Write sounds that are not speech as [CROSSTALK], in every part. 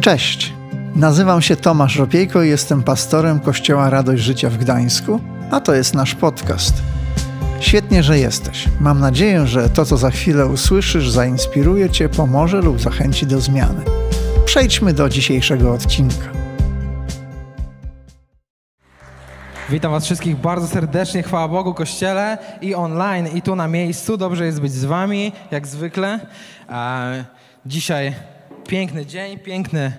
Cześć, nazywam się Tomasz Ropiejko i jestem pastorem Kościoła Radość Życia w Gdańsku, a to jest nasz podcast. Świetnie, że jesteś. Mam nadzieję, że to, co za chwilę usłyszysz, zainspiruje Cię, pomoże lub zachęci do zmiany. Przejdźmy do dzisiejszego odcinka. Witam Was wszystkich bardzo serdecznie, chwała Bogu, Kościele i online, i tu na miejscu. Dobrze jest być z Wami, jak zwykle. Dzisiaj piękny dzień, piękny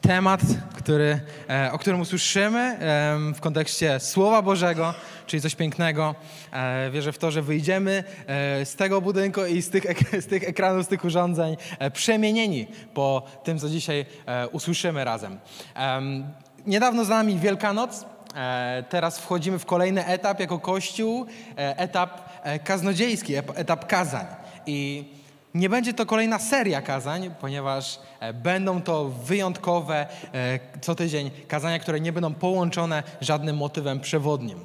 temat, który, e, o którym usłyszymy w kontekście Słowa Bożego, czyli coś pięknego. E, wierzę w to, że wyjdziemy e, z tego budynku i z tych, z tych ekranów, z tych urządzeń przemienieni po tym, co dzisiaj usłyszymy razem. Em, Niedawno z nami Wielkanoc. Teraz wchodzimy w kolejny etap jako Kościół, etap kaznodziejski, etap kazań. I nie będzie to kolejna seria kazań, ponieważ e, będą to wyjątkowe e, co tydzień kazania, które nie będą połączone żadnym motywem przewodnim.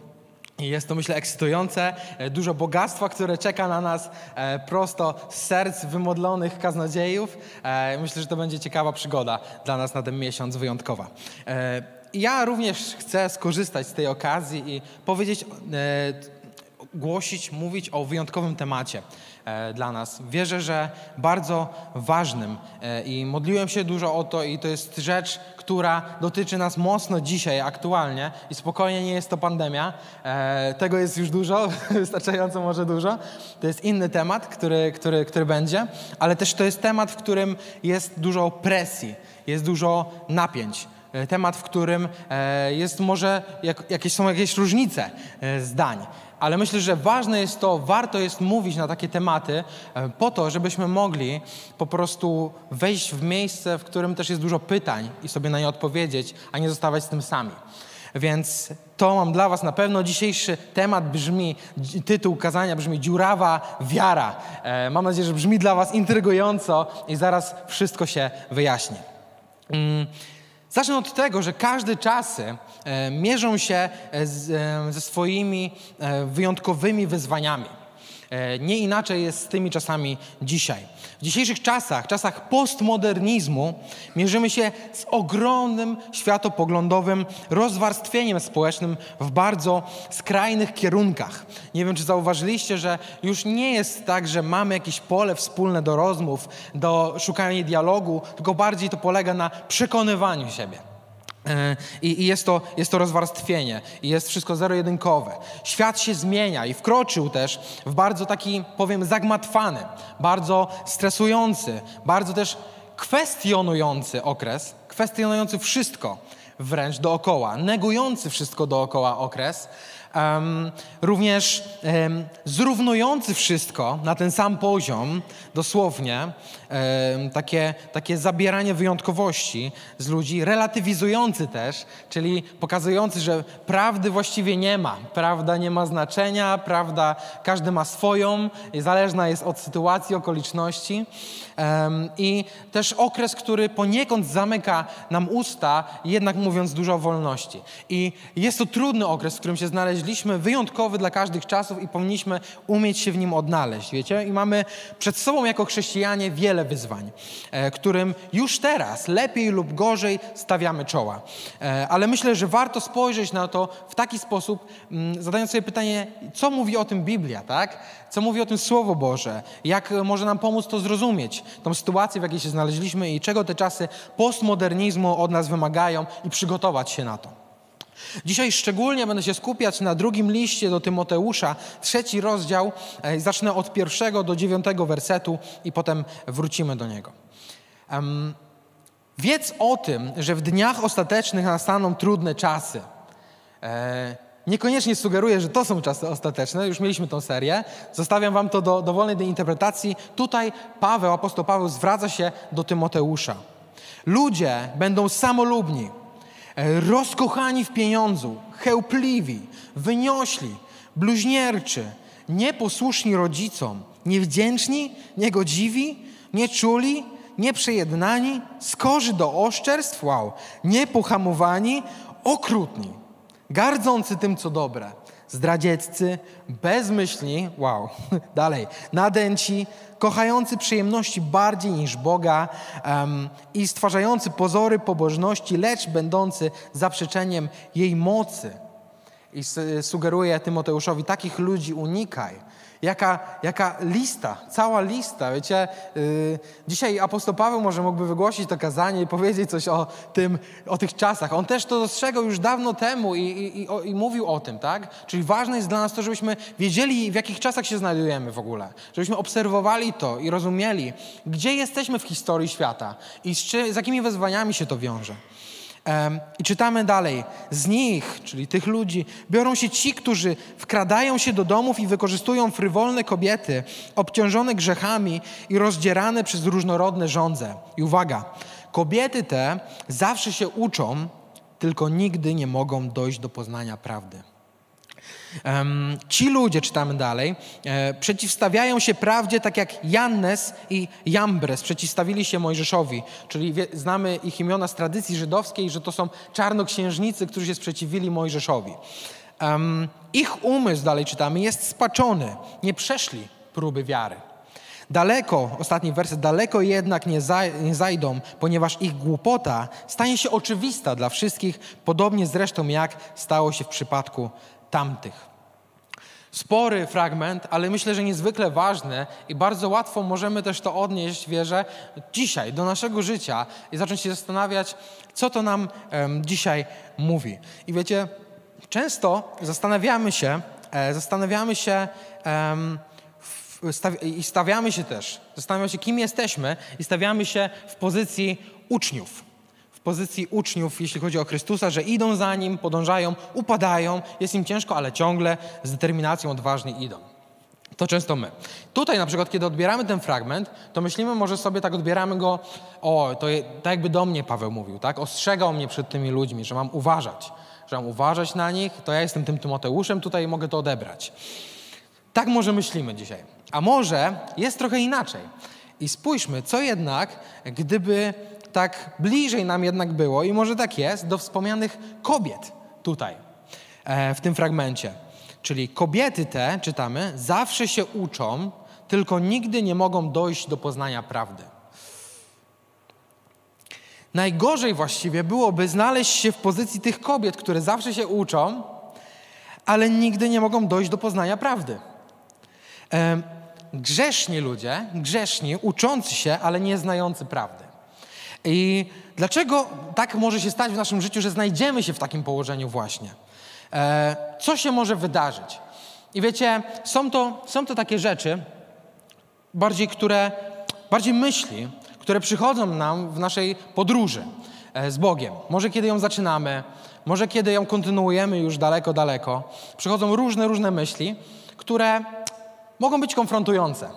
I jest to, myślę, ekscytujące, e, dużo bogactwa, które czeka na nas prosto z serc wymodlonych kaznodziejów. Myślę, że to będzie ciekawa przygoda dla nas na ten miesiąc wyjątkowa. Ja również chcę skorzystać z tej okazji i powiedzieć, głosić, mówić o wyjątkowym temacie e, dla nas. Wierzę, że bardzo ważnym e, i modliłem się dużo o to i to jest rzecz, która dotyczy nas mocno dzisiaj, aktualnie i spokojnie nie jest to pandemia. E, tego jest już dużo, [LAUGHS] wystarczająco może dużo. To jest inny temat, który, który, który będzie, ale też to jest temat, w którym jest dużo presji, jest dużo napięć. Temat, w którym jest może jak, jakieś, są jakieś różnice zdań. Ale myślę, że ważne jest to, warto jest mówić na takie tematy e, po to, żebyśmy mogli po prostu wejść w miejsce, w którym też jest dużo pytań i sobie na nie odpowiedzieć, a nie zostawać z tym sami. Więc to mam dla Was na pewno. Dzisiejszy temat brzmi, tytuł kazania brzmi Dziurawa wiara. E, Mam nadzieję, że brzmi dla Was intrygująco i zaraz wszystko się wyjaśni. Mm, Zacznę od tego, że każde czasy e, mierzą się e, z, e, ze swoimi wyjątkowymi wyzwaniami. Nie inaczej jest z tymi czasami dzisiaj. W dzisiejszych czasach, czasach postmodernizmu, mierzymy się z ogromnym światopoglądowym rozwarstwieniem społecznym w bardzo skrajnych kierunkach. Nie wiem, czy zauważyliście, że już nie jest tak, że mamy jakieś pole wspólne do rozmów, do szukania dialogu, tylko bardziej to polega na przekonywaniu siebie. E, I, jest, to, jest to rozwarstwienie, i jest wszystko zero-jedynkowe. Świat się zmienia i wkroczył też w bardzo taki, powiem, zagmatwany, bardzo stresujący, bardzo też kwestionujący okres, kwestionujący wszystko wręcz dookoła, negujący wszystko dookoła okres, em, również em, zrównujący wszystko na ten sam poziom, dosłownie, em, takie, takie zabieranie wyjątkowości z ludzi, relatywizujący też, czyli pokazujący, że prawdy właściwie nie ma. Prawda nie ma znaczenia, prawda każdy ma swoją, zależna jest od sytuacji, okoliczności. I też okres, który poniekąd zamyka nam usta, jednak mówiąc dużo o wolności. I jest to trudny okres, w którym się znaleźliśmy, wyjątkowy dla każdych czasów i powinniśmy umieć się w nim odnaleźć, wiecie? I mamy przed sobą jako chrześcijanie wiele wyzwań, e, którym już teraz, lepiej lub gorzej, stawiamy czoła. E, Ale myślę, że warto spojrzeć na to w taki sposób, mm, zadając sobie pytanie, co mówi o tym Biblia, tak? Co mówi o tym Słowo Boże? Jak e, może nam pomóc to zrozumieć, tą sytuację, w jakiej się znaleźliśmy i czego te czasy postmodernizmu od nas wymagają i przygotować się na to. Dzisiaj szczególnie będę się skupiać na drugim liście do Tymoteusza, trzeci rozdział. e, Zacznę od pierwszego do dziewiątego wersetu i potem wrócimy do niego. Em, Wiedz o tym, że w dniach ostatecznych nastaną trudne czasy. E, niekoniecznie sugeruję, że to są czasy ostateczne, już mieliśmy tą serię. Zostawiam wam to do dowolnej do interpretacji. Tutaj Paweł, apostoł Paweł zwraca się do Tymoteusza. Ludzie będą samolubni, rozkochani w pieniądzu, chełpliwi, wyniośli, bluźnierczy, nieposłuszni rodzicom, niewdzięczni, niegodziwi, nieczuli, nieprzejednani, skorzy do oszczerstw, wow, niepohamowani, okrutni, gardzący tym, co dobre, zdradzieccy, bezmyślni, wow, [LAUGHS] dalej, nadęci, kochający przyjemności bardziej niż Boga um, i stwarzający pozory pobożności, lecz będący zaprzeczeniem jej mocy. I sugeruje Tymoteuszowi, takich ludzi unikaj Jaka, jaka lista, cała lista. Wiecie, yy, dzisiaj apostoł Paweł może mógłby wygłosić to kazanie i powiedzieć coś o tym, o tych czasach. On też to dostrzegał już dawno temu i, i, i, i mówił o tym, tak? Czyli ważne jest dla nas to, żebyśmy wiedzieli, w jakich czasach się znajdujemy w ogóle. Żebyśmy obserwowali to i rozumieli, gdzie jesteśmy w historii świata i z, czy, z jakimi wyzwaniami się to wiąże. I czytamy dalej. Z nich, czyli tych ludzi, biorą się ci, którzy wkradają się do domów i wykorzystują frywolne kobiety, obciążone grzechami i rozdzierane przez różnorodne żądze. I uwaga, kobiety te zawsze się uczą, tylko nigdy nie mogą dojść do poznania prawdy. Ci ludzie, czytamy dalej, e, przeciwstawiają się prawdzie tak jak Jannes i Jambres przeciwstawili się Mojżeszowi, czyli znamy ich imiona z tradycji żydowskiej, że to są czarnoksiężnicy, którzy się sprzeciwili Mojżeszowi. Ich umysł, dalej czytamy, jest spaczony, nie przeszli próby wiary. Daleko, ostatni werset, daleko jednak nie, nie zajdą, ponieważ ich głupota stanie się oczywista dla wszystkich, podobnie zresztą jak stało się w przypadku tamtych. Spory fragment, ale myślę, że niezwykle ważny i bardzo łatwo możemy też to odnieść, wierzę, dzisiaj do naszego życia i zacząć się zastanawiać, co to nam um, dzisiaj mówi. I wiecie, często zastanawiamy się, e, zastanawiamy się um, i stawiamy się też, zastanawiamy się, kim jesteśmy i stawiamy się w pozycji uczniów pozycji uczniów, jeśli chodzi o Chrystusa, że idą za Nim, podążają, upadają, jest im ciężko, ale ciągle z determinacją odważnie idą. To często my. Tutaj na przykład, kiedy odbieramy ten fragment, to myślimy, może sobie tak odbieramy go, o, to je, tak jakby do mnie Paweł mówił, tak? Ostrzegał mnie przed tymi ludźmi, że mam uważać, że mam uważać na nich, to ja jestem tym Tymoteuszem, tutaj mogę to odebrać. Tak może myślimy dzisiaj. A może jest trochę inaczej. I spójrzmy, co jednak, gdyby tak bliżej nam jednak było, i może tak jest, do wspomnianych kobiet tutaj, e, w tym fragmencie. Czyli kobiety te, czytamy, zawsze się uczą, tylko nigdy nie mogą dojść do poznania prawdy. Najgorzej właściwie byłoby znaleźć się w pozycji tych kobiet, które zawsze się uczą, ale nigdy nie mogą dojść do poznania prawdy. E, grzeszni ludzie, grzeszni, uczący się, ale nie znający prawdy. I dlaczego tak może się stać w naszym życiu, że znajdziemy się w takim położeniu właśnie? E, co się może wydarzyć? I wiecie, są to, są to takie rzeczy, bardziej, które, bardziej myśli, które przychodzą nam w naszej podróży e, z Bogiem. Może kiedy ją zaczynamy, może kiedy ją kontynuujemy już daleko, daleko. Przychodzą różne, różne myśli, które mogą być konfrontujące.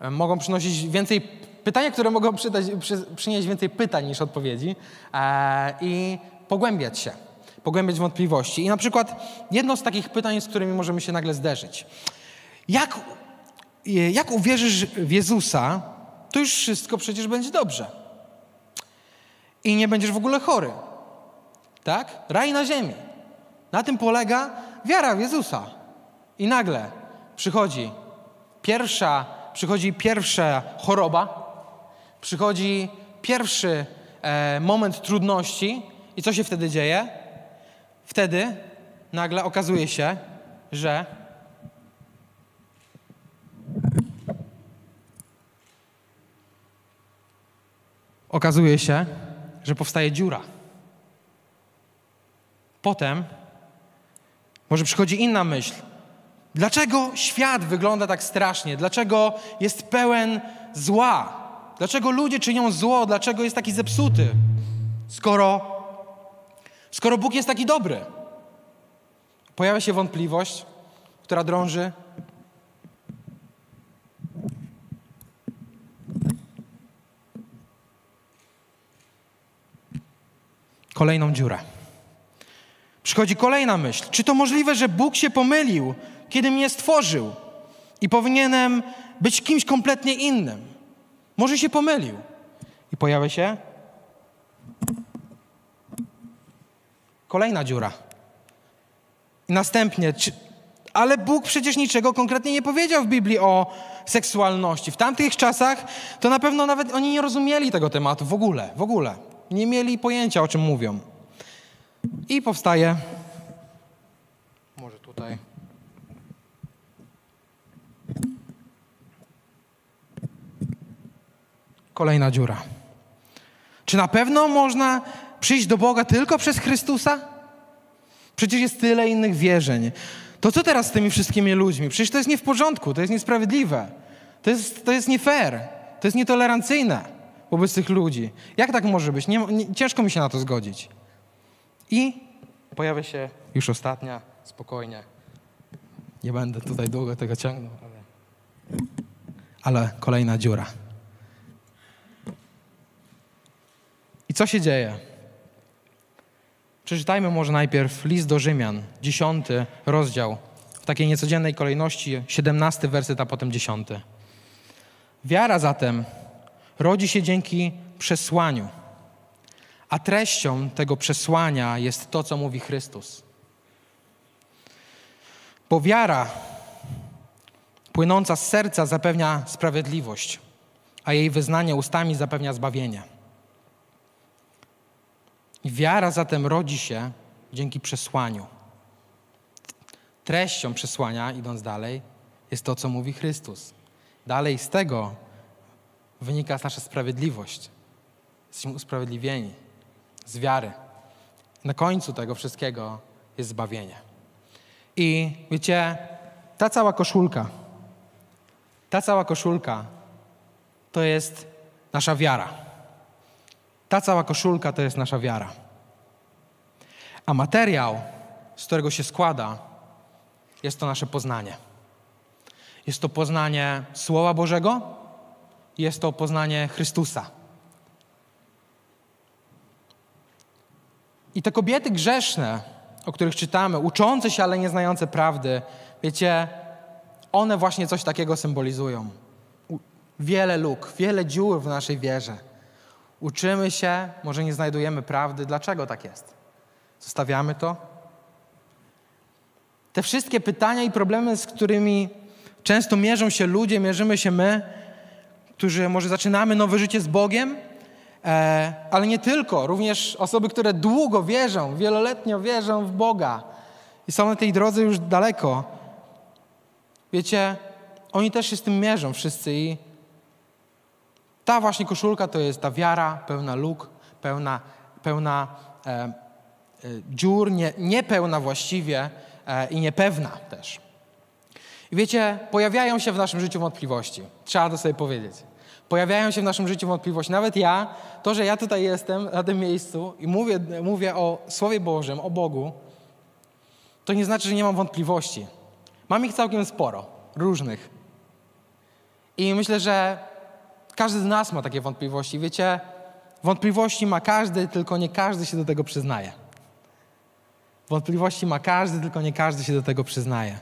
E, mogą przynosić więcej pytania, które mogą przydać, przy, przynieść więcej pytań niż odpowiedzi e, i pogłębiać się, pogłębiać wątpliwości. I na przykład jedno z takich pytań, z którymi możemy się nagle zderzyć. Jak, jak uwierzysz w Jezusa, to już wszystko przecież będzie dobrze. I nie będziesz w ogóle chory. Tak? Raj na ziemi. Na tym polega wiara w Jezusa. I nagle przychodzi pierwsza, przychodzi pierwsza choroba, przychodzi pierwszy e, moment trudności i co się wtedy dzieje? Wtedy nagle okazuje się, że okazuje się, że powstaje dziura. Potem może przychodzi inna myśl. Dlaczego świat wygląda tak strasznie? Dlaczego jest pełen zła? Dlaczego ludzie czynią zło? Dlaczego jest taki zepsuty? Skoro, skoro Bóg jest taki dobry. Pojawia się wątpliwość, która drąży. Kolejną dziurę. Przychodzi kolejna myśl. Czy to możliwe, że Bóg się pomylił, kiedy mnie stworzył i powinienem być kimś kompletnie innym? Może się pomylił. I pojawia się kolejna dziura. I następnie, czy, Ale Bóg przecież niczego konkretnie nie powiedział w Biblii o seksualności. W tamtych czasach to na pewno nawet oni nie rozumieli tego tematu w ogóle, w ogóle. Nie mieli pojęcia, o czym mówią. I powstaje, może tutaj. Kolejna dziura. Czy na pewno można przyjść do Boga tylko przez Chrystusa? Przecież jest tyle innych wierzeń. To co teraz z tymi wszystkimi ludźmi? Przecież to jest nie w porządku, to jest niesprawiedliwe, to jest, to jest nie fair, to jest nietolerancyjne wobec tych ludzi. Jak tak może być? Nie, nie, ciężko mi się na to zgodzić. I pojawia się już ostatnia, spokojnie. Nie będę tutaj długo tego ciągnął, ale, ale kolejna dziura. I co się dzieje? Przeczytajmy może najpierw list do Rzymian, dziesiąty rozdział, w takiej niecodziennej kolejności, siedemnasty werset, a potem dziesiąty. Wiara zatem rodzi się dzięki przesłaniu, a treścią tego przesłania jest to, co mówi Chrystus. Bo wiara płynąca z serca zapewnia sprawiedliwość, a jej wyznanie ustami zapewnia zbawienie. Wiara zatem rodzi się dzięki przesłaniu. Treścią przesłania, idąc dalej, jest to, co mówi Chrystus. Dalej z tego wynika nasza sprawiedliwość. Jesteśmy usprawiedliwieni z wiary. Na końcu tego wszystkiego jest zbawienie. I wiecie, ta cała koszulka, ta cała koszulka to jest nasza wiara. Ta cała koszulka to jest nasza wiara. A materiał, z którego się składa, jest to nasze poznanie. Jest to poznanie Słowa Bożego, jest to poznanie Chrystusa. I te kobiety grzeszne, o których czytamy, uczące się, ale nie znające prawdy, wiecie, one właśnie coś takiego symbolizują. Wiele luk, wiele dziur w naszej wierze. Uczymy się, może nie znajdujemy prawdy. Dlaczego tak jest? Zostawiamy to? Te wszystkie pytania i problemy, z którymi często mierzą się ludzie, mierzymy się my, którzy może zaczynamy nowe życie z Bogiem, e, ale nie tylko, również osoby, które długo wierzą, wieloletnio wierzą w Boga i są na tej drodze już daleko. Wiecie, oni też się z tym mierzą wszyscy i ta właśnie koszulka to jest ta wiara pełna luk, pełna, pełna e, e, dziur, nie, niepełna właściwie e, i niepewna też. I wiecie, pojawiają się w naszym życiu wątpliwości. Trzeba to sobie powiedzieć. Pojawiają się w naszym życiu wątpliwości. Nawet ja, to, że ja tutaj jestem na tym miejscu i mówię, mówię o Słowie Bożym, o Bogu, to nie znaczy, że nie mam wątpliwości. Mam ich całkiem sporo, różnych. I myślę, że każdy z nas ma takie wątpliwości. Wiecie, wątpliwości ma każdy, tylko nie każdy się do tego przyznaje. Wątpliwości ma każdy, tylko nie każdy się do tego przyznaje.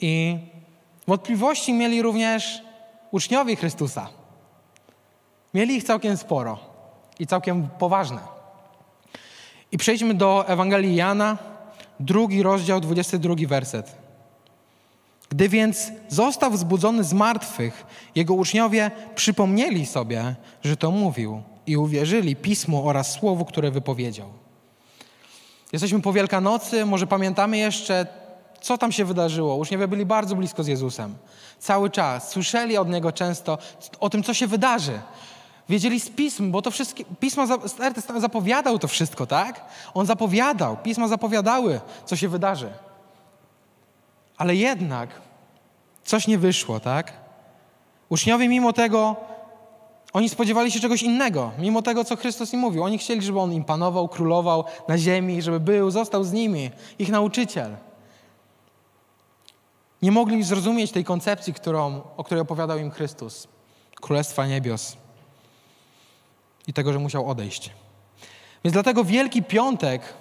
I wątpliwości mieli również uczniowie Chrystusa. Mieli ich całkiem sporo i całkiem poważne. I przejdźmy do Ewangelii Jana, drugi rozdział, 22 werset. Gdy więc został wzbudzony z martwych, jego uczniowie przypomnieli sobie, że to mówił i uwierzyli pismu oraz słowu, które wypowiedział. Jesteśmy po Wielkanocy, może pamiętamy jeszcze, co tam się wydarzyło. Uczniowie byli bardzo blisko z Jezusem. Cały czas. Słyszeli od Niego często o tym, co się wydarzy. Wiedzieli z pism, bo to wszystkie, pisma, Stary zapowiadał to wszystko, tak? On zapowiadał, pisma zapowiadały, co się wydarzy. Ale jednak coś nie wyszło, tak? Uczniowie mimo tego, oni spodziewali się czegoś innego, mimo tego, co Chrystus im mówił. Oni chcieli, żeby On im panował, królował na ziemi, żeby był, został z nimi, ich nauczyciel. Nie mogli zrozumieć tej koncepcji, którą, o której opowiadał im Chrystus. Królestwa Niebios. I tego, że musiał odejść. Więc dlatego Wielki Piątek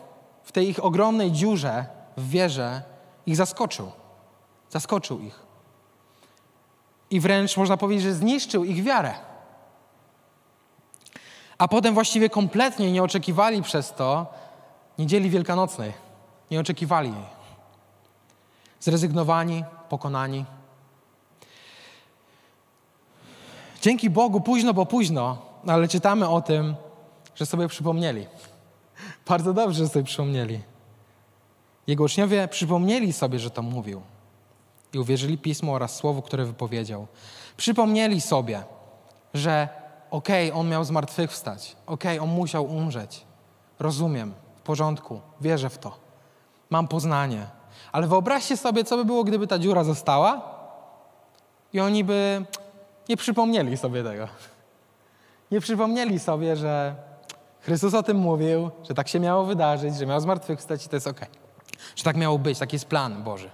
w tej ich ogromnej dziurze w wierze ich zaskoczył. Zaskoczył ich. I wręcz można powiedzieć, że zniszczył ich wiarę. A potem właściwie kompletnie nie oczekiwali przez to niedzieli wielkanocnej. Nie oczekiwali jej. zrezygnowani, pokonani. Dzięki Bogu późno, bo późno, ale czytamy o tym, że sobie przypomnieli. Bardzo dobrze, że sobie przypomnieli. Jego uczniowie przypomnieli sobie, że to mówił i uwierzyli Pismu oraz Słowu, które wypowiedział. Przypomnieli sobie, że okej, okay, on miał zmartwychwstać, okej, okay, on musiał umrzeć. Rozumiem, w porządku, wierzę w to. Mam poznanie. Ale wyobraźcie sobie, co by było, gdyby ta dziura została i oni by nie przypomnieli sobie tego. Nie przypomnieli sobie, że Chrystus o tym mówił, że tak się miało wydarzyć, że miał zmartwychwstać i to jest okej. Okay. Że tak miało być, taki jest plan Boży.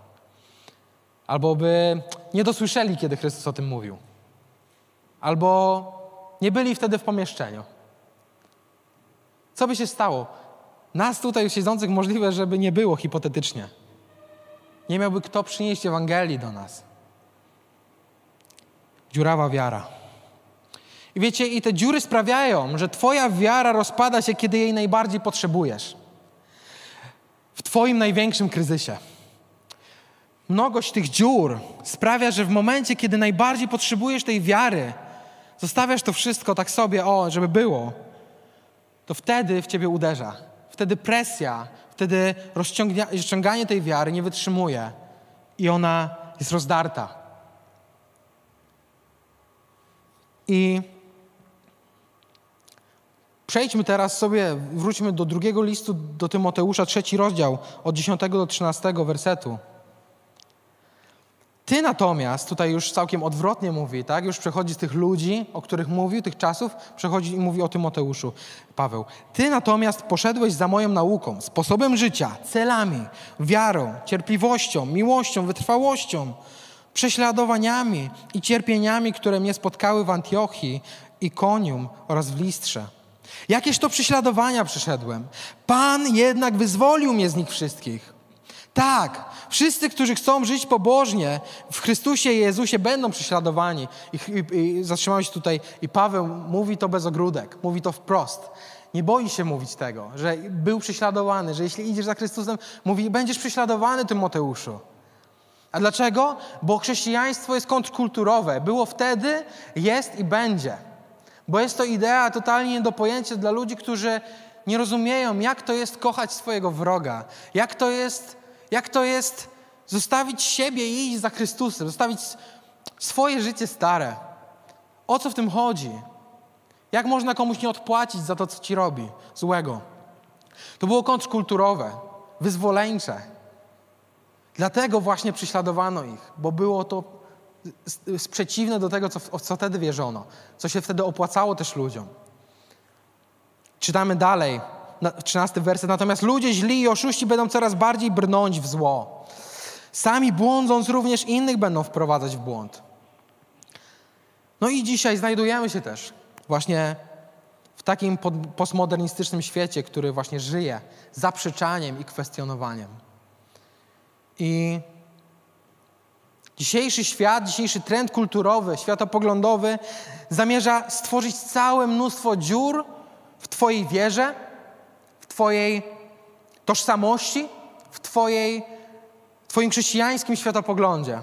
Albo by nie dosłyszeli, kiedy Chrystus o tym mówił. Albo nie byli wtedy w pomieszczeniu. Co by się stało? Nas tutaj siedzących możliwe, żeby nie było hipotetycznie. Nie miałby kto przynieść Ewangelii do nas. Dziurawa wiara. I wiecie, i te dziury sprawiają, że Twoja wiara rozpada się, kiedy jej najbardziej potrzebujesz. W Twoim największym kryzysie. Mnogość tych dziur sprawia, że w momencie, kiedy najbardziej potrzebujesz tej wiary, zostawiasz to wszystko tak sobie, o, żeby było, to wtedy w Ciebie uderza. Wtedy presja, wtedy rozciąganie tej wiary nie wytrzymuje i ona jest rozdarta. I Przejdźmy teraz sobie, wróćmy do drugiego listu do Tymoteusza, trzeci rozdział, od 10 do 13 wersetu. Ty natomiast, tutaj już całkiem odwrotnie mówi, tak? Już przechodzi z tych ludzi, o których mówił, tych czasów, przechodzi i mówi o Tymoteuszu, Paweł. Ty natomiast poszedłeś za moją nauką, sposobem życia, celami, wiarą, cierpliwością, miłością, wytrwałością, prześladowaniami i cierpieniami, które mnie spotkały w Antiochii, Ikonium oraz w Listrze. Jakież to prześladowania przeszedłem. Pan jednak wyzwolił mnie z nich wszystkich. Tak, wszyscy, którzy chcą żyć pobożnie w Chrystusie Jezusie, będą prześladowani. I, i, i zatrzymałem się tutaj i Paweł mówi to bez ogródek, mówi to wprost. Nie boi się mówić tego, że był prześladowany, że jeśli idziesz za Chrystusem, mówi, będziesz prześladowany, Tymoteuszu. A dlaczego? Bo chrześcijaństwo jest kontrkulturowe. Było wtedy, jest i będzie. Bo jest to idea totalnie nie do pojęcia dla ludzi, którzy nie rozumieją, jak to jest kochać swojego wroga, jak to jest, jak to jest zostawić siebie i iść za Chrystusem, zostawić swoje życie stare. O co w tym chodzi? Jak można komuś nie odpłacić za to, co ci robi złego? To było kontrkulturowe, wyzwoleńcze. Dlatego właśnie prześladowano ich, bo było to sprzeciwne do tego, co, co wtedy wierzono, co się wtedy opłacało też ludziom. Czytamy dalej, 13 werset. Natomiast ludzie źli i oszuści będą coraz bardziej brnąć w zło. Sami błądząc, również innych będą wprowadzać w błąd. No i dzisiaj znajdujemy się też właśnie w takim postmodernistycznym świecie, który właśnie żyje zaprzeczaniem i kwestionowaniem. I Dzisiejszy świat, dzisiejszy trend kulturowy, światopoglądowy zamierza stworzyć całe mnóstwo dziur w Twojej wierze, Twojej tożsamości, w Twojej, Twoim chrześcijańskim światopoglądzie,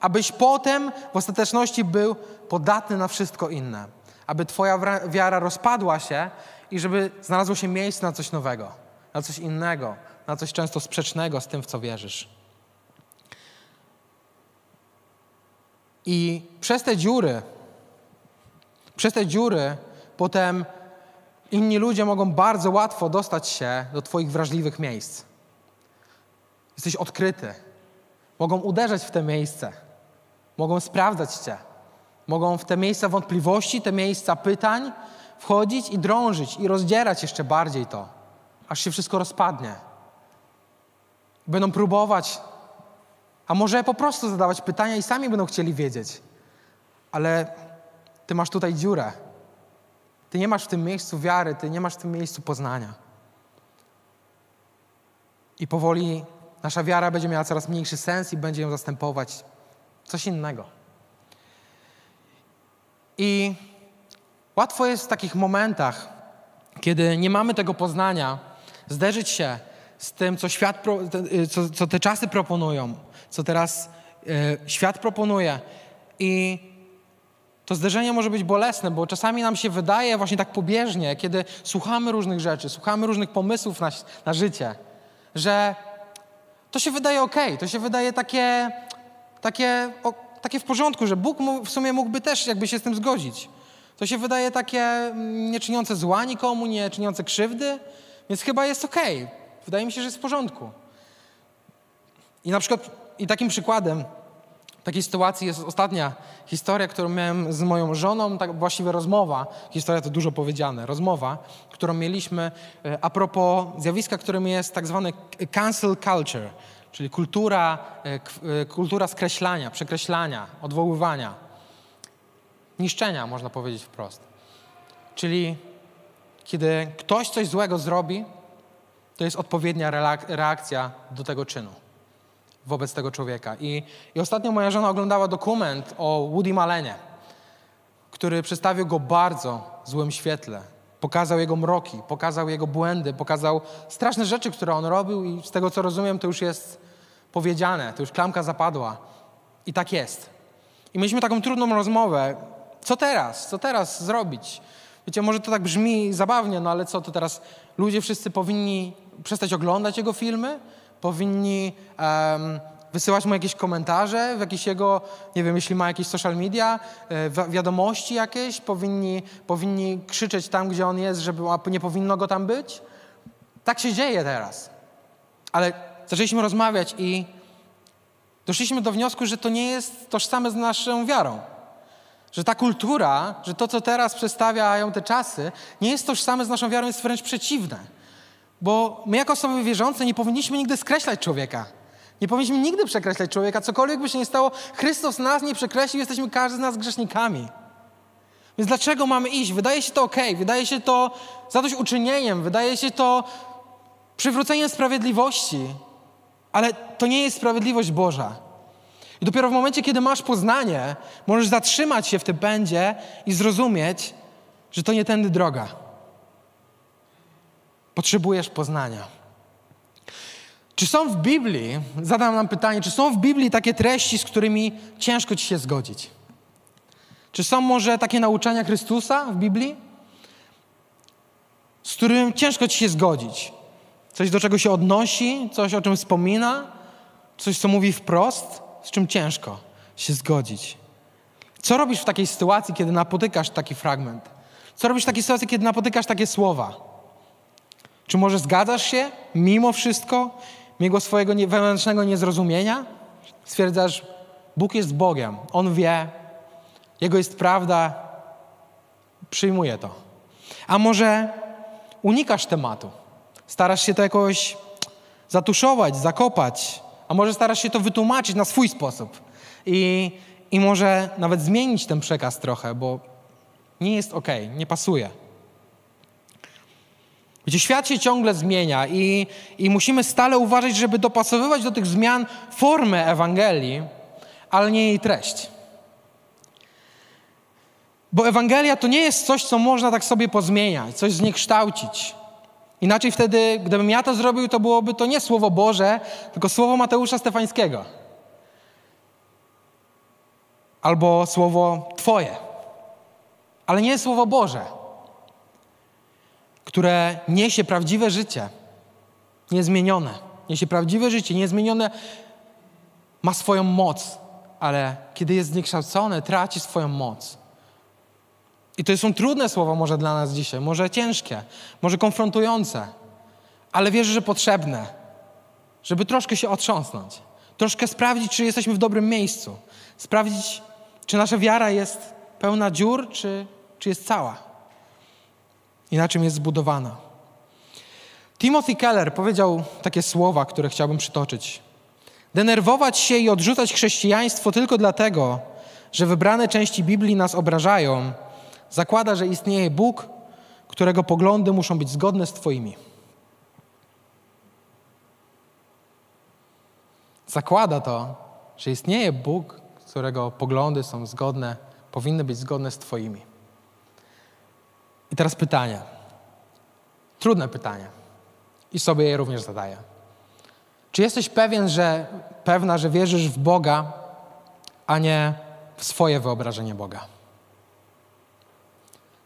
abyś potem w ostateczności był podatny na wszystko inne, aby Twoja wiara rozpadła się i żeby znalazło się miejsce na coś nowego, na coś innego, na coś często sprzecznego z tym, w co wierzysz. I przez te dziury, przez te dziury potem inni ludzie mogą bardzo łatwo dostać się do Twoich wrażliwych miejsc. Jesteś odkryty. Mogą uderzać w te miejsce. Mogą sprawdzać Cię. Mogą w te miejsca wątpliwości, te miejsca pytań wchodzić i drążyć i rozdzierać jeszcze bardziej to, aż się wszystko rozpadnie. Będą próbować a może po prostu zadawać pytania i sami będą chcieli wiedzieć. Ale ty masz tutaj dziurę. Ty nie masz w tym miejscu wiary, ty nie masz w tym miejscu poznania. I powoli nasza wiara będzie miała coraz mniejszy sens i będzie ją zastępować coś innego. I łatwo jest w takich momentach, kiedy nie mamy tego poznania, zderzyć się z tym, co świat, y, co, co te czasy proponują, co teraz e, świat proponuje. I to zderzenie może być bolesne, bo czasami nam się wydaje właśnie tak pobieżnie, kiedy słuchamy różnych rzeczy, słuchamy różnych pomysłów na, na życie, że to się wydaje ok, to się wydaje takie, takie, o, takie w porządku, że Bóg w sumie mógłby też jakby się z tym zgodzić. To się wydaje takie mm, nie czyniące zła nikomu, nie czyniące krzywdy, więc chyba jest ok. Wydaje mi się, że jest w porządku. I na przykład, i takim przykładem takiej sytuacji jest ostatnia historia, którą miałem z moją żoną, tak właściwie rozmowa, historia to dużo powiedziane, rozmowa, którą mieliśmy e, a propos zjawiska, którym jest tak zwany cancel culture, czyli kultura, e, e, kultura skreślania, przekreślania, odwoływania, niszczenia, można powiedzieć wprost. Czyli kiedy ktoś coś złego zrobi, to jest odpowiednia reakcja do tego czynu wobec tego człowieka. I, I ostatnio moja żona oglądała dokument o Woody Malenie, który przedstawił go bardzo złym świetle. Pokazał jego mroki, pokazał jego błędy, pokazał straszne rzeczy, które on robił i z tego co rozumiem, to już jest powiedziane, to już klamka zapadła. I tak jest. I mieliśmy taką trudną rozmowę. Co teraz? Co teraz zrobić? Wiecie, może to tak brzmi zabawnie, no ale co to teraz? Ludzie wszyscy powinni przestać oglądać jego filmy? Powinni um, wysyłać mu jakieś komentarze, w jakiś jego, nie wiem, jeśli ma jakieś social media, e, wiadomości jakieś, powinni, powinni krzyczeć tam, gdzie on jest, żeby nie powinno go tam być. Tak się dzieje teraz. Ale zaczęliśmy rozmawiać i doszliśmy do wniosku, że to nie jest tożsame z naszą wiarą. Że ta kultura, że to, co teraz przedstawiają te czasy, nie jest tożsame z naszą wiarą, jest wręcz przeciwne. Bo my jako osoby wierzące nie powinniśmy nigdy skreślać człowieka. Nie powinniśmy nigdy przekreślać człowieka. Cokolwiek by się nie stało, Chrystus nas nie przekreślił, jesteśmy każdy z nas grzesznikami. Więc dlaczego mamy iść? Wydaje się to ok, wydaje się to zadośćuczynieniem, wydaje się to przywróceniem sprawiedliwości, ale to nie jest sprawiedliwość Boża. I dopiero w momencie, kiedy masz poznanie, możesz zatrzymać się w tym pędzie i zrozumieć, że to nie tędy droga. Potrzebujesz poznania. Czy są w Biblii, zadam nam pytanie, czy są w Biblii takie treści, z którymi ciężko ci się zgodzić? Czy są może takie nauczania Chrystusa w Biblii, z którym ciężko ci się zgodzić? Coś, do czego się odnosi, coś, o czym wspomina, coś, co mówi wprost, z czym ciężko się zgodzić. Co robisz w takiej sytuacji, kiedy napotykasz taki fragment? Co robisz w takiej sytuacji, kiedy napotykasz takie słowa? Czy może zgadzasz się mimo wszystko, mimo swojego wewnętrznego niezrozumienia? Stwierdzasz, Bóg jest Bogiem, On wie, Jego jest prawda, przyjmuję to. A może unikasz tematu, starasz się to jakoś zatuszować, zakopać, a może starasz się to wytłumaczyć na swój sposób i, i może nawet zmienić ten przekaz trochę, bo nie jest ok, nie pasuje. Gdzie świat się ciągle zmienia i, i musimy stale uważać, żeby dopasowywać do tych zmian formę Ewangelii, ale nie jej treść. Bo Ewangelia to nie jest coś, co można tak sobie pozmieniać, coś zniekształcić. Inaczej wtedy, gdybym ja to zrobił, to byłoby to nie Słowo Boże, tylko Słowo Mateusza Stefańskiego. Albo Słowo Twoje. Ale nie Słowo Boże które niesie prawdziwe życie, niezmienione. Niesie prawdziwe życie, niezmienione, ma swoją moc, ale kiedy jest zniekształcone, traci swoją moc. I to są trudne słowa może dla nas dzisiaj, może ciężkie, może konfrontujące, ale wierzę, że potrzebne, żeby troszkę się otrząsnąć, troszkę sprawdzić, czy jesteśmy w dobrym miejscu, sprawdzić, czy nasza wiara jest pełna dziur, czy, czy jest cała i na czym jest zbudowana. Timothy Keller powiedział takie słowa, które chciałbym przytoczyć. Denerwować się i odrzucać chrześcijaństwo tylko dlatego, że wybrane części Biblii nas obrażają, zakłada, że istnieje Bóg, którego poglądy muszą być zgodne z Twoimi. Zakłada to, że istnieje Bóg, którego poglądy są zgodne, powinny być zgodne z Twoimi. I teraz pytanie. Trudne pytanie. I sobie je również zadaję. Czy jesteś pewien, że pewna, że wierzysz w Boga, a nie w swoje wyobrażenie Boga?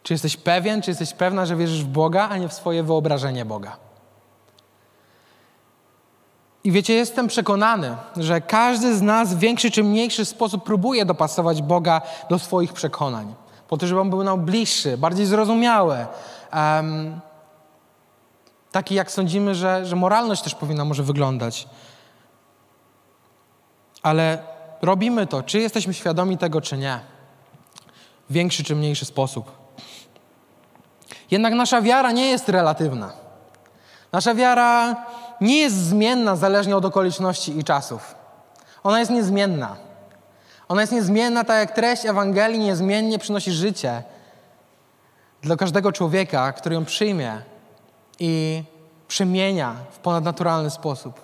Czy jesteś pewien, czy jesteś pewna, że wierzysz w Boga, a nie w swoje wyobrażenie Boga? I wiecie, jestem przekonany, że każdy z nas w większy czy mniejszy sposób próbuje dopasować Boga do swoich przekonań, po to, żeby on był nam bliższy, bardziej zrozumiały. Um, taki, jak sądzimy, że, że moralność też powinna może wyglądać. Ale robimy to, czy jesteśmy świadomi tego, czy nie. W większy czy mniejszy sposób. Jednak nasza wiara nie jest relatywna. Nasza wiara nie jest zmienna zależnie od okoliczności i czasów. Ona jest niezmienna. Ona jest niezmienna, tak jak treść Ewangelii niezmiennie przynosi życie dla każdego człowieka, który ją przyjmie i przemienia w ponadnaturalny sposób.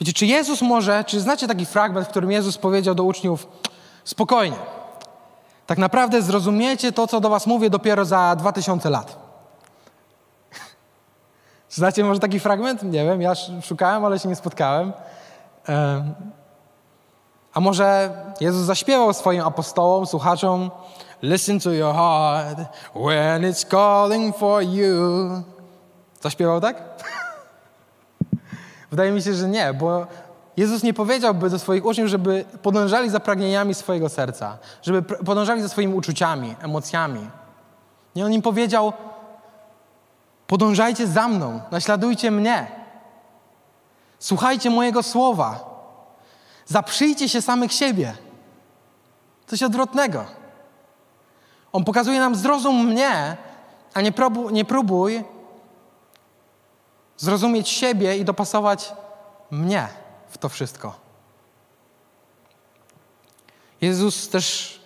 Wiecie, czy Jezus może, czy znacie taki fragment, w którym Jezus powiedział do uczniów: Spokojnie, tak naprawdę zrozumiecie to, co do Was mówię, dopiero za dwa tysiące lat. [LAUGHS] Znacie może taki fragment? Nie wiem, ja szukałem, ale się nie spotkałem. A może Jezus zaśpiewał swoim apostołom, słuchaczom: Listen to your heart when it's calling for you. Zaśpiewał tak? [LAUGHS] Wydaje mi się, że nie, bo Jezus nie powiedziałby do swoich uczniów, żeby podążali za pragnieniami swojego serca, żeby podążali za swoimi uczuciami, emocjami. Nie, On im powiedział, podążajcie za mną, naśladujcie mnie. Słuchajcie mojego słowa. Zaprzyjcie się samych siebie. Coś odwrotnego. On pokazuje nam, zrozum mnie, a nie, próbuj, nie próbuj zrozumieć siebie i dopasować mnie w to wszystko. Jezus też,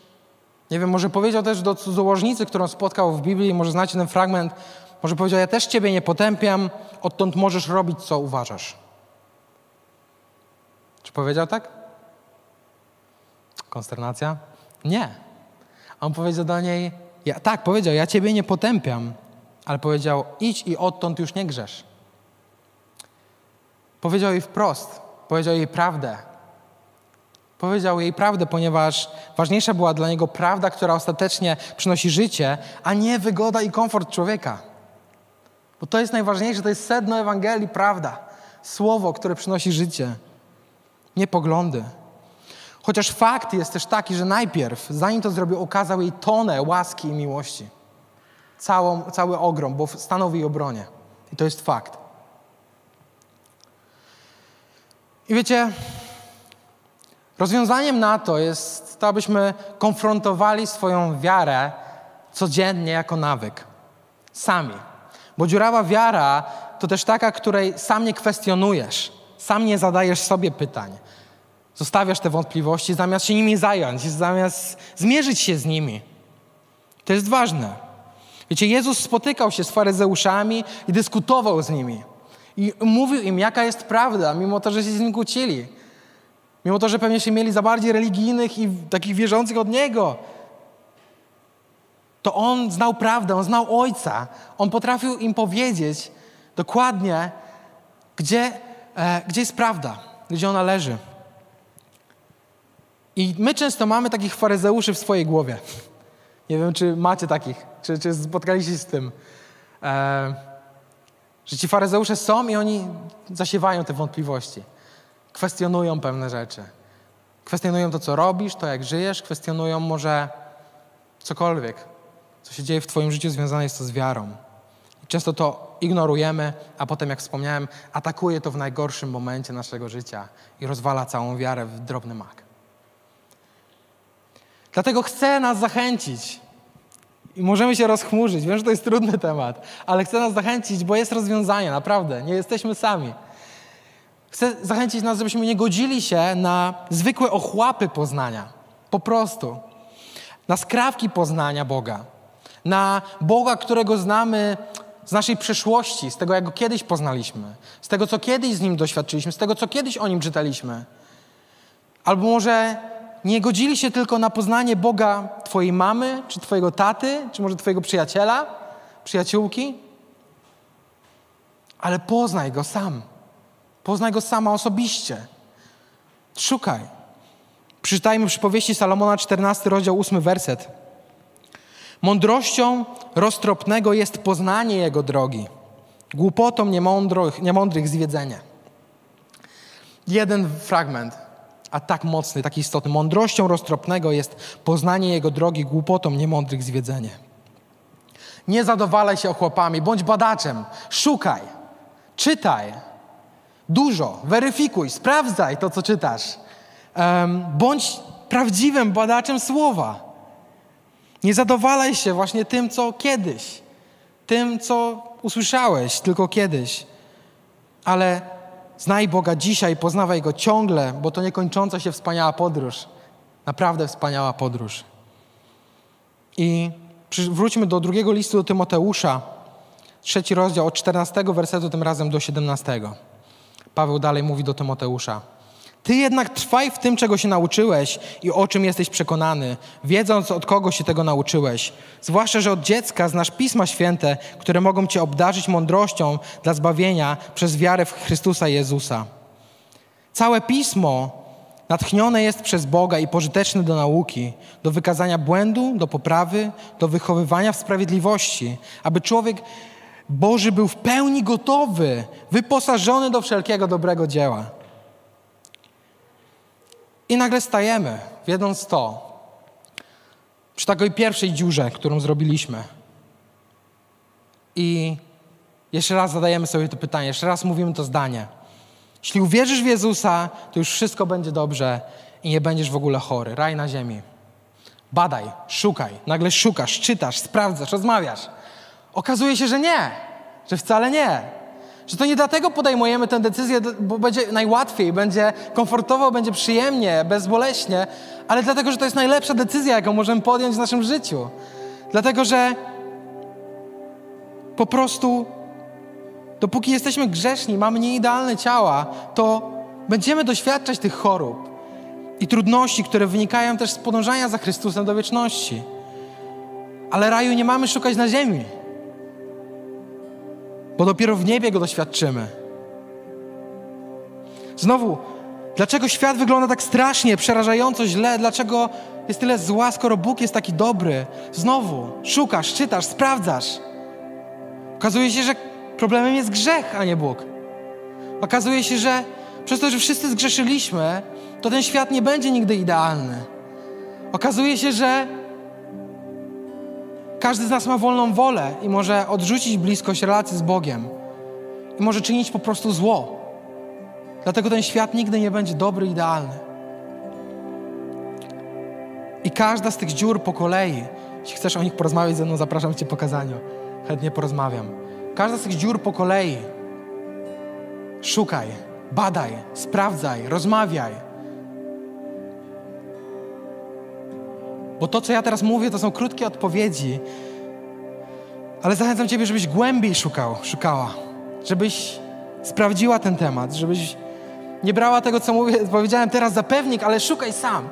nie wiem, może powiedział też do cudzołożnicy, którą spotkał w Biblii, może znacie ten fragment, może powiedział, ja też Ciebie nie potępiam, odtąd możesz robić, co uważasz. Czy powiedział tak? Konsternacja? Nie. On powiedział do niej, ja, tak, powiedział, ja Ciebie nie potępiam, ale powiedział, idź i odtąd już nie grzesz. Powiedział jej wprost, powiedział jej prawdę. Powiedział jej prawdę, ponieważ ważniejsza była dla niego prawda, która ostatecznie przynosi życie, a nie wygoda i komfort człowieka. Bo to jest najważniejsze, to jest sedno Ewangelii, prawda. Słowo, które przynosi życie, nie poglądy. Chociaż fakt jest też taki, że najpierw, zanim to zrobił, okazał jej tonę łaski i miłości. Całą, cały ogrom, bo stanął w jej obronie. I to jest fakt. I wiecie, rozwiązaniem na to jest to, abyśmy konfrontowali swoją wiarę codziennie jako nawyk. Sami. Bo dziurawa wiara to też taka, której sam nie kwestionujesz, sam nie zadajesz sobie pytań. Zostawiasz te wątpliwości zamiast się nimi zająć, zamiast zmierzyć się z nimi. To jest ważne. Wiecie, Jezus spotykał się z faryzeuszami i dyskutował z nimi. I mówił im, jaka jest prawda, mimo to, że się z nim kłócili. Mimo to, że pewnie się mieli za bardziej religijnych i takich wierzących od Niego. To On znał prawdę, On znał Ojca. On potrafił im powiedzieć dokładnie, gdzie, e, gdzie jest prawda, gdzie ona leży. I my często mamy takich faryzeuszy w swojej głowie. Nie wiem, czy macie takich, czy, czy spotkaliście się z tym. E, że ci faryzeusze są i oni zasiewają te wątpliwości. Kwestionują pewne rzeczy. Kwestionują to, co robisz, to, jak żyjesz, kwestionują może cokolwiek, co się dzieje w Twoim życiu związane jest to z wiarą. I często to ignorujemy, a potem, jak wspomniałem, atakuje to w najgorszym momencie naszego życia i rozwala całą wiarę w drobny mak. Dlatego chcę nas zachęcić. I możemy się rozchmurzyć. Wiem, że to jest trudny temat, ale chcę nas zachęcić, bo jest rozwiązanie, naprawdę. Nie jesteśmy sami. Chcę zachęcić nas, żebyśmy nie godzili się na zwykłe ochłapy poznania. Po prostu. Na skrawki poznania Boga. Na Boga, którego znamy z naszej przeszłości, z tego, jak go kiedyś poznaliśmy, z tego, co kiedyś z nim doświadczyliśmy, z tego, co kiedyś o nim czytaliśmy. Albo może nie godzili się tylko na poznanie Boga Twojej mamy, czy Twojego taty, czy może Twojego przyjaciela, przyjaciółki, Ale poznaj Go sam. Poznaj Go sama osobiście. Szukaj. Przeczytajmy przypowieści Salomona, 14 rozdział, 8 werset. Mądrością roztropnego jest poznanie Jego drogi, głupotą niemądrych, niemądrych zwiedzenie. Jeden fragment, a tak mocny, tak istotny. Mądrością roztropnego jest poznanie Jego drogi, głupotą niemądrych zwiedzenie. Nie zadowalaj się ochłapami, bądź badaczem, szukaj, czytaj, dużo, weryfikuj, sprawdzaj to, co czytasz. Um, bądź prawdziwym badaczem słowa. Nie zadowalaj się właśnie tym, co kiedyś, tym, co usłyszałeś tylko kiedyś, ale znaj Boga dzisiaj, poznawaj Go ciągle, bo to niekończąca się wspaniała podróż. Naprawdę wspaniała podróż. I wróćmy do drugiego listu do Tymoteusza, trzeci rozdział od 14 wersetu, tym razem do 17. Paweł dalej mówi do Tymoteusza. Ty jednak trwaj w tym, czego się nauczyłeś i o czym jesteś przekonany, wiedząc od kogo się tego nauczyłeś. Zwłaszcza, że od dziecka znasz Pisma Święte, które mogą cię obdarzyć mądrością dla zbawienia przez wiarę w Chrystusa Jezusa. Całe Pismo natchnione jest przez Boga i pożyteczne do nauki, do wykazania błędu, do poprawy, do wychowywania w sprawiedliwości, aby człowiek Boży był w pełni gotowy, wyposażony do wszelkiego dobrego dzieła. I nagle stajemy, wiedząc to, przy takiej pierwszej dziurze, którą zrobiliśmy. I jeszcze raz zadajemy sobie to pytanie, jeszcze raz mówimy to zdanie. Jeśli uwierzysz w Jezusa, to już wszystko będzie dobrze i nie będziesz w ogóle chory. Raj na ziemi. Badaj, szukaj, nagle szukasz, czytasz, sprawdzasz, rozmawiasz. Okazuje się, że nie, że wcale nie. Że to nie dlatego podejmujemy tę decyzję, bo będzie najłatwiej, będzie komfortowo, będzie przyjemnie, bezboleśnie, ale dlatego, że to jest najlepsza decyzja, jaką możemy podjąć w naszym życiu. Dlatego, że po prostu dopóki jesteśmy grzeszni, mamy nieidealne ciała, to będziemy doświadczać tych chorób i trudności, które wynikają też z podążania za Chrystusem do wieczności. Ale raju nie mamy szukać na ziemi bo dopiero w niebie go doświadczymy. Znowu, dlaczego świat wygląda tak strasznie, przerażająco źle? Dlaczego jest tyle zła, skoro Bóg jest taki dobry? Znowu, szukasz, czytasz, sprawdzasz. Okazuje się, że problemem jest grzech, a nie Bóg. Okazuje się, że przez to, że wszyscy zgrzeszyliśmy, to ten świat nie będzie nigdy idealny. Okazuje się, że każdy z nas ma wolną wolę i może odrzucić bliskość relacji z Bogiem. I może czynić po prostu zło. Dlatego ten świat nigdy nie będzie dobry, idealny. I każda z tych dziur po kolei, jeśli chcesz o nich porozmawiać ze mną, zapraszam Cię po kazaniu. Chętnie porozmawiam. Każda z tych dziur po kolei szukaj, badaj, sprawdzaj, rozmawiaj Bo to, co ja teraz mówię, to są krótkie odpowiedzi, ale zachęcam Ciebie, żebyś głębiej szukał, szukała, żebyś sprawdziła ten temat, żebyś nie brała tego, co mówię, powiedziałem teraz za pewnik, ale szukaj sam.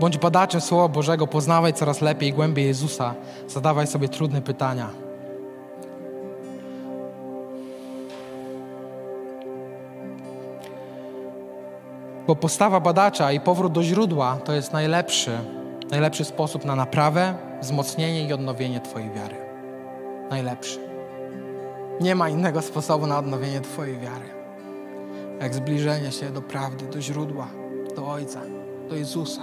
Bądź badaczem Słowa Bożego, poznawaj coraz lepiej i głębiej Jezusa, zadawaj sobie trudne pytania. Bo postawa badacza i powrót do źródła to jest najlepszy, najlepszy sposób na naprawę, wzmocnienie i odnowienie Twojej wiary. Najlepszy. Nie ma innego sposobu na odnowienie Twojej wiary, jak zbliżenie się do prawdy, do źródła, do Ojca, do Jezusa.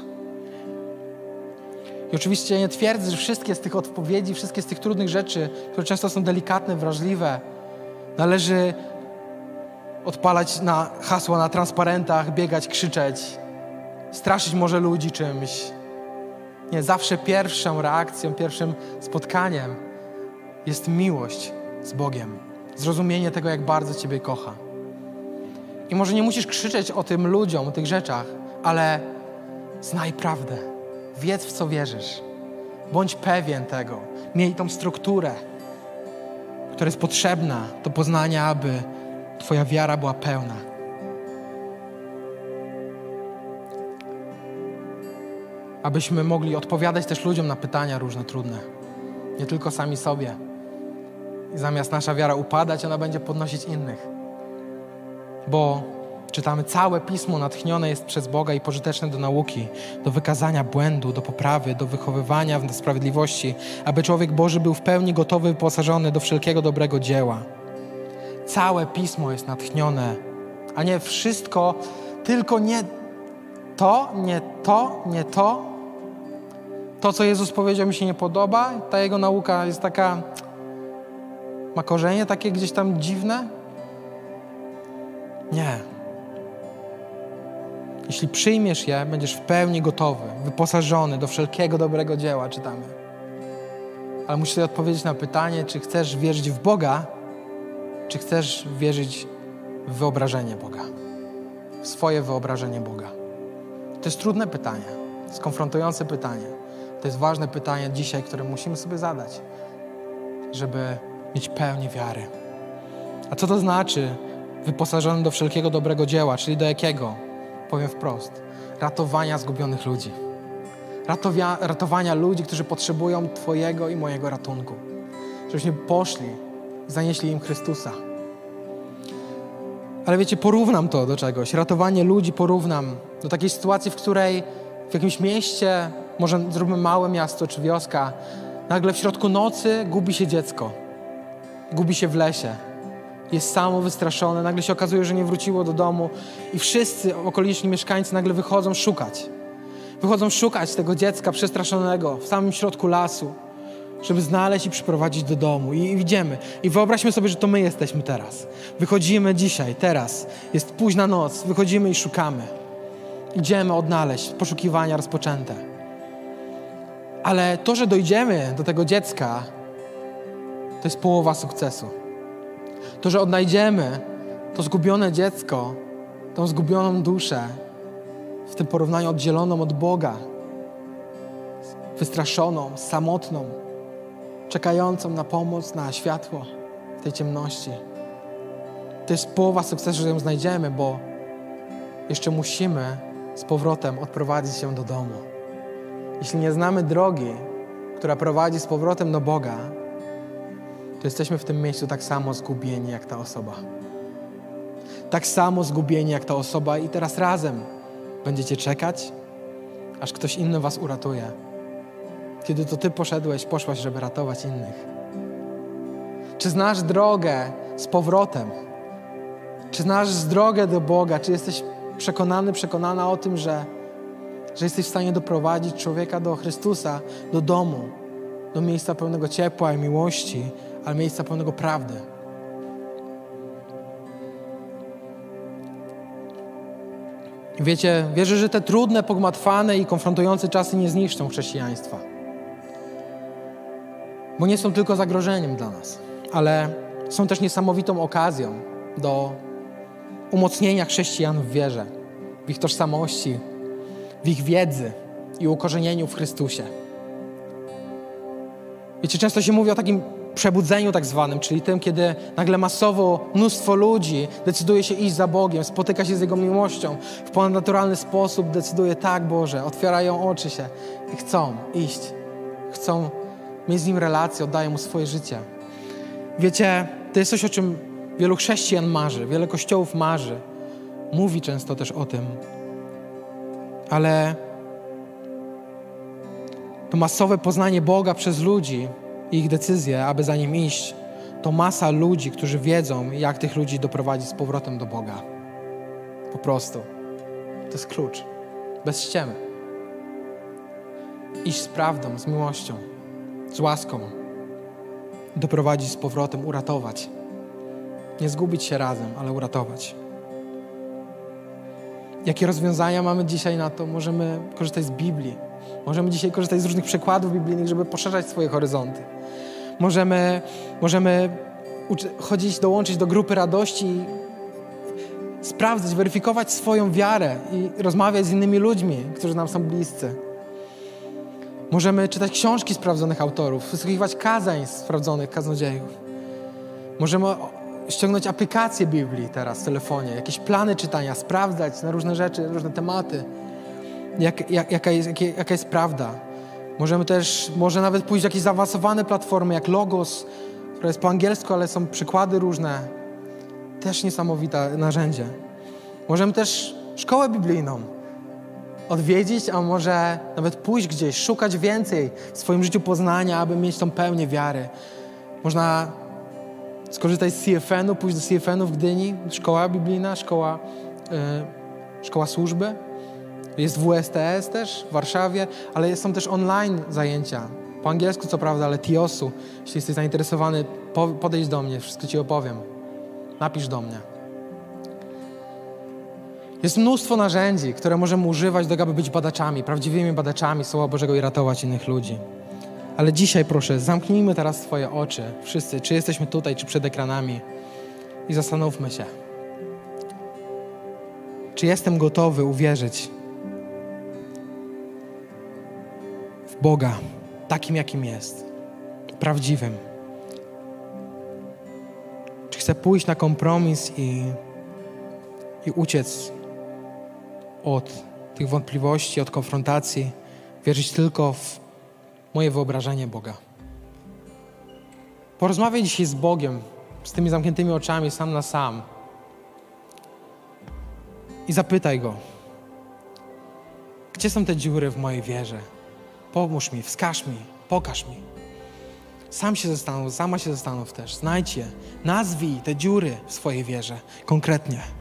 I oczywiście nie twierdzę, że wszystkie z tych odpowiedzi, wszystkie z tych trudnych rzeczy, które często są delikatne, wrażliwe, należy odpalać na hasła na transparentach, biegać, krzyczeć, straszyć może ludzi czymś. Nie, zawsze pierwszą reakcją, pierwszym spotkaniem jest miłość z Bogiem, zrozumienie tego, jak bardzo Ciebie kocha. I może nie musisz krzyczeć o tym ludziom, o tych rzeczach, ale znaj prawdę. Wiedz, w co wierzysz. Bądź pewien tego. Miej tą strukturę, która jest potrzebna do poznania, aby Twoja wiara była pełna. Abyśmy mogli odpowiadać też ludziom na pytania różne trudne. nie tylko sami sobie. I zamiast nasza wiara upadać, ona będzie podnosić innych. Bo czytamy, całe pismo natchnione jest przez Boga i pożyteczne do nauki, do wykazania błędu, do poprawy, do wychowywania w sprawiedliwości, aby człowiek Boży był w pełni gotowy, wyposażony do wszelkiego dobrego dzieła. Całe pismo jest natchnione, a nie wszystko, tylko nie to, nie to, nie to. To, co Jezus powiedział, mi się nie podoba. Ta jego nauka jest taka, ma korzenie takie gdzieś tam dziwne. Nie. Jeśli przyjmiesz je, będziesz w pełni gotowy, wyposażony do wszelkiego dobrego dzieła, czytamy. Ale musisz odpowiedzieć na pytanie, czy chcesz wierzyć w Boga, czy chcesz wierzyć w wyobrażenie Boga, w swoje wyobrażenie Boga. To jest trudne pytanie, to jest konfrontujące pytanie. To jest ważne pytanie dzisiaj, które musimy sobie zadać, żeby mieć pełnię wiary. A co to znaczy wyposażony do wszelkiego dobrego dzieła, czyli do jakiego? Powiem wprost. Ratowania zgubionych ludzi. Ratowia, ratowania ludzi, którzy potrzebują Twojego i mojego ratunku. Żebyśmy poszli zanieśli im Chrystusa. Ale wiecie, porównam to do czegoś. Ratowanie ludzi porównam do takiej sytuacji, w której w jakimś mieście, może zróbmy małe miasto czy wioska, nagle w środku nocy gubi się dziecko. Gubi się w lesie. Jest samo wystraszone, nagle się okazuje, że nie wróciło do domu i wszyscy okoliczni mieszkańcy nagle wychodzą szukać. Wychodzą szukać tego dziecka przestraszonego w samym środku lasu żeby znaleźć i przyprowadzić do domu. I, I idziemy. I wyobraźmy sobie, że to my jesteśmy teraz. Wychodzimy dzisiaj, teraz. Jest późna noc, wychodzimy i szukamy. Idziemy odnaleźć, poszukiwania rozpoczęte. Ale to, że dojdziemy do tego dziecka, to jest połowa sukcesu. To, że odnajdziemy to zgubione dziecko, tą zgubioną duszę, w tym porównaniu oddzieloną od Boga, wystraszoną, samotną, czekającą na pomoc, na światło tej ciemności. To jest połowa sukcesu, że ją znajdziemy, bo jeszcze musimy z powrotem odprowadzić się do domu. Jeśli nie znamy drogi, która prowadzi z powrotem do Boga, to jesteśmy w tym miejscu tak samo zgubieni jak ta osoba. Tak samo zgubieni jak ta osoba, i teraz razem będziecie czekać, aż ktoś inny Was uratuje kiedy to Ty poszedłeś, poszłaś, żeby ratować innych? Czy znasz drogę z powrotem? Czy znasz drogę do Boga? Czy jesteś przekonany, przekonana o tym, że, że jesteś w stanie doprowadzić człowieka do Chrystusa, do domu, do miejsca pełnego ciepła i miłości, ale miejsca pełnego prawdy? Wiecie, wierzę, że te trudne, pogmatwane i konfrontujące czasy nie zniszczą chrześcijaństwa bo nie są tylko zagrożeniem dla nas, ale są też niesamowitą okazją do umocnienia chrześcijan w wierze, w ich tożsamości, w ich wiedzy i ukorzenieniu w Chrystusie. Wiecie, często się mówi o takim przebudzeniu tak zwanym, czyli tym, kiedy nagle masowo mnóstwo ludzi decyduje się iść za Bogiem, spotyka się z Jego miłością, w ponadnaturalny sposób decyduje tak, Boże, otwierają oczy się i chcą iść, chcą mieć z Nim relację, oddaje Mu swoje życie. Wiecie, to jest coś, o czym wielu chrześcijan marzy, wiele kościołów marzy. Mówi często też o tym. Ale to masowe poznanie Boga przez ludzi i ich decyzje, aby za Nim iść, to masa ludzi, którzy wiedzą, jak tych ludzi doprowadzić z powrotem do Boga. Po prostu. To jest klucz. Bez ściemy. Iść z prawdą, z miłością z łaską doprowadzić z powrotem, uratować. Nie zgubić się razem, ale uratować. Jakie rozwiązania mamy dzisiaj na to? Możemy korzystać z Biblii. Możemy dzisiaj korzystać z różnych przykładów biblijnych, żeby poszerzać swoje horyzonty. Możemy, możemy chodzić, dołączyć do grupy radości sprawdzać, weryfikować swoją wiarę i rozmawiać z innymi ludźmi, którzy nam są bliscy. Możemy czytać książki sprawdzonych autorów, wysłuchiwać kazań sprawdzonych kaznodziejów. Możemy ściągnąć aplikację Biblii teraz w telefonie, jakieś plany czytania, sprawdzać na różne rzeczy, różne tematy, jak, jak, jaka, jest, jak, jaka jest prawda. Możemy też, może nawet pójść w jakieś zaawansowane platformy jak Logos, która jest po angielsku, ale są przykłady różne. Też niesamowite narzędzie. Możemy też szkołę biblijną odwiedzić, a może nawet pójść gdzieś, szukać więcej w swoim życiu poznania, aby mieć tą pełnię wiary. Można skorzystać z CFN-u, pójść do CFN-u w Gdyni, szkoła biblijna, szkoła, yy, szkoła służby. Jest WSTS też w Warszawie, ale są też online zajęcia. Po angielsku co prawda, ale TIOS-u. Jeśli jesteś zainteresowany, podejdź do mnie, wszystko Ci opowiem. Napisz do mnie. Jest mnóstwo narzędzi, które możemy używać do tego, aby być badaczami, prawdziwymi badaczami Słowa Bożego i ratować innych ludzi. Ale dzisiaj proszę, zamknijmy teraz swoje oczy, wszyscy, czy jesteśmy tutaj, czy przed ekranami i zastanówmy się. Czy jestem gotowy uwierzyć w Boga takim, jakim jest, prawdziwym? Czy chcę pójść na kompromis i, i uciec od tych wątpliwości, od konfrontacji, wierzyć tylko w moje wyobrażenie Boga. Porozmawiaj dzisiaj z Bogiem, z tymi zamkniętymi oczami, sam na sam. I zapytaj Go, gdzie są te dziury w mojej wierze? Pomóż mi, wskaż mi, pokaż mi. Sam się zastanów, sama się zastanów też. Znajdź je, nazwij te dziury w swojej wierze konkretnie.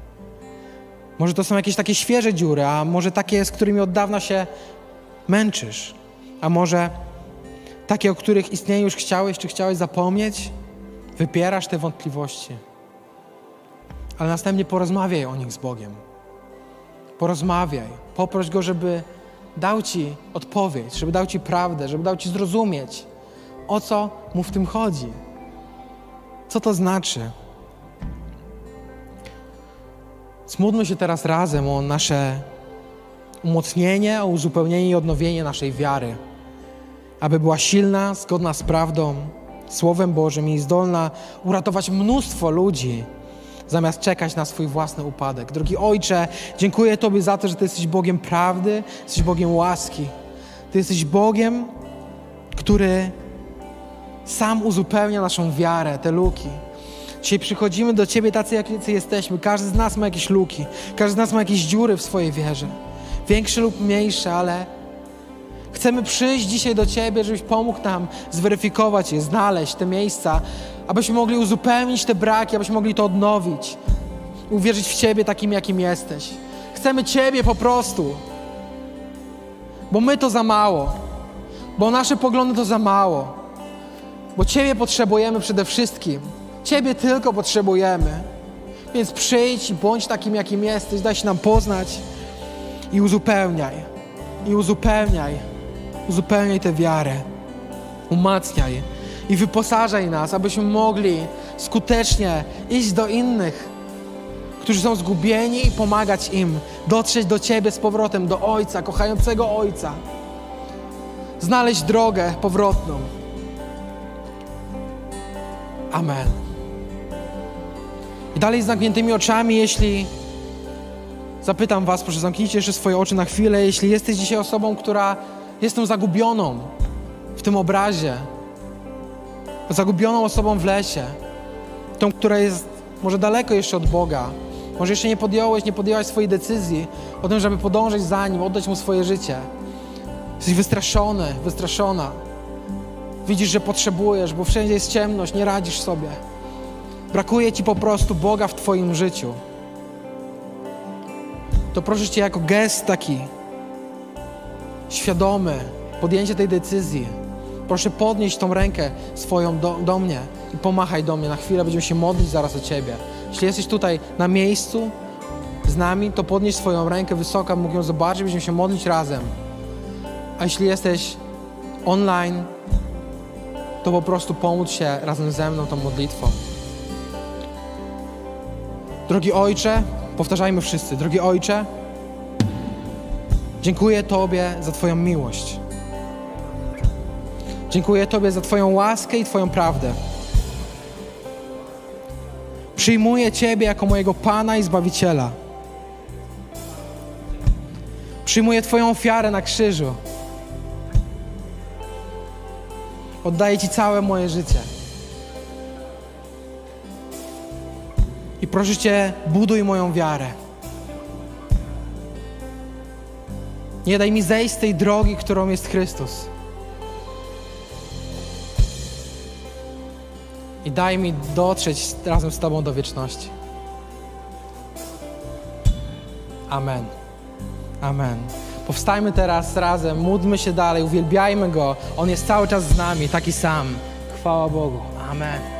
Może to są jakieś takie świeże dziury, a może takie, z którymi od dawna się męczysz, a może takie, o których istnieniu już chciałeś, czy chciałeś zapomnieć, wypierasz te wątpliwości. Ale następnie porozmawiaj o nich z Bogiem. Porozmawiaj, poproś Go, żeby dał Ci odpowiedź, żeby dał Ci prawdę, żeby dał Ci zrozumieć, o co Mu w tym chodzi. Co to znaczy? Smódlmy się teraz razem o nasze umocnienie, o uzupełnienie i odnowienie naszej wiary, aby była silna, zgodna z prawdą, Słowem Bożym i zdolna uratować mnóstwo ludzi, zamiast czekać na swój własny upadek. Drogi Ojcze, dziękuję Tobie za to, że Ty jesteś Bogiem prawdy, jesteś Bogiem łaski. Ty jesteś Bogiem, który sam uzupełnia naszą wiarę, te luki. Dzisiaj przychodzimy do Ciebie tacy, jacy jesteśmy. Każdy z nas ma jakieś luki, każdy z nas ma jakieś dziury w swojej wierze. Większe lub mniejsze, ale chcemy przyjść dzisiaj do Ciebie, żebyś pomógł nam zweryfikować je, znaleźć te miejsca, abyśmy mogli uzupełnić te braki, abyśmy mogli to odnowić. Uwierzyć w Ciebie takim, jakim jesteś. Chcemy Ciebie po prostu. Bo my to za mało. Bo nasze poglądy to za mało. Bo Ciebie potrzebujemy przede wszystkim. Ciebie tylko potrzebujemy. Więc przyjdź i bądź takim, jakim jesteś, daj się nam poznać i uzupełniaj. I uzupełniaj. Uzupełniaj tę wiarę. Umacniaj i wyposażaj nas, abyśmy mogli skutecznie iść do innych, którzy są zgubieni i pomagać im dotrzeć do Ciebie z powrotem, do Ojca, kochającego Ojca. Znaleźć drogę powrotną. Amen. I dalej z zamkniętymi oczami, jeśli zapytam Was, proszę zamknijcie jeszcze swoje oczy na chwilę, jeśli jesteś dzisiaj osobą, która jest tą zagubioną w tym obrazie, zagubioną osobą w lesie, tą, która jest może daleko jeszcze od Boga, może jeszcze nie podjąłeś, nie podjęłaś swojej decyzji o tym, żeby podążyć za Nim, oddać Mu swoje życie. Jesteś wystraszony, wystraszona. Widzisz, że potrzebujesz, bo wszędzie jest ciemność, nie radzisz sobie. Brakuje Ci po prostu Boga w Twoim życiu. To proszę Cię jako gest taki świadomy, podjęcie tej decyzji. Proszę podnieść tą rękę swoją do, do mnie i pomachaj do mnie. Na chwilę będziemy się modlić zaraz o Ciebie. Jeśli jesteś tutaj na miejscu z nami, to podnieś swoją rękę wysoko, mógł ją zobaczyć, będziemy się modlić razem. A jeśli jesteś online, to po prostu pomóc się razem ze mną tą modlitwą. Drogi Ojcze, powtarzajmy wszyscy, drogi Ojcze, dziękuję Tobie za Twoją miłość. Dziękuję Tobie za Twoją łaskę i Twoją prawdę. Przyjmuję Ciebie jako mojego Pana i Zbawiciela. Przyjmuję Twoją ofiarę na krzyżu. Oddaję Ci całe moje życie. Proszę Cię, buduj moją wiarę. Nie daj mi zejść z tej drogi, którą jest Chrystus. I daj mi dotrzeć razem z Tobą do wieczności. Amen. Amen. Powstajmy teraz razem, módlmy się dalej, uwielbiajmy Go. On jest cały czas z nami, taki sam. Chwała Bogu. Amen.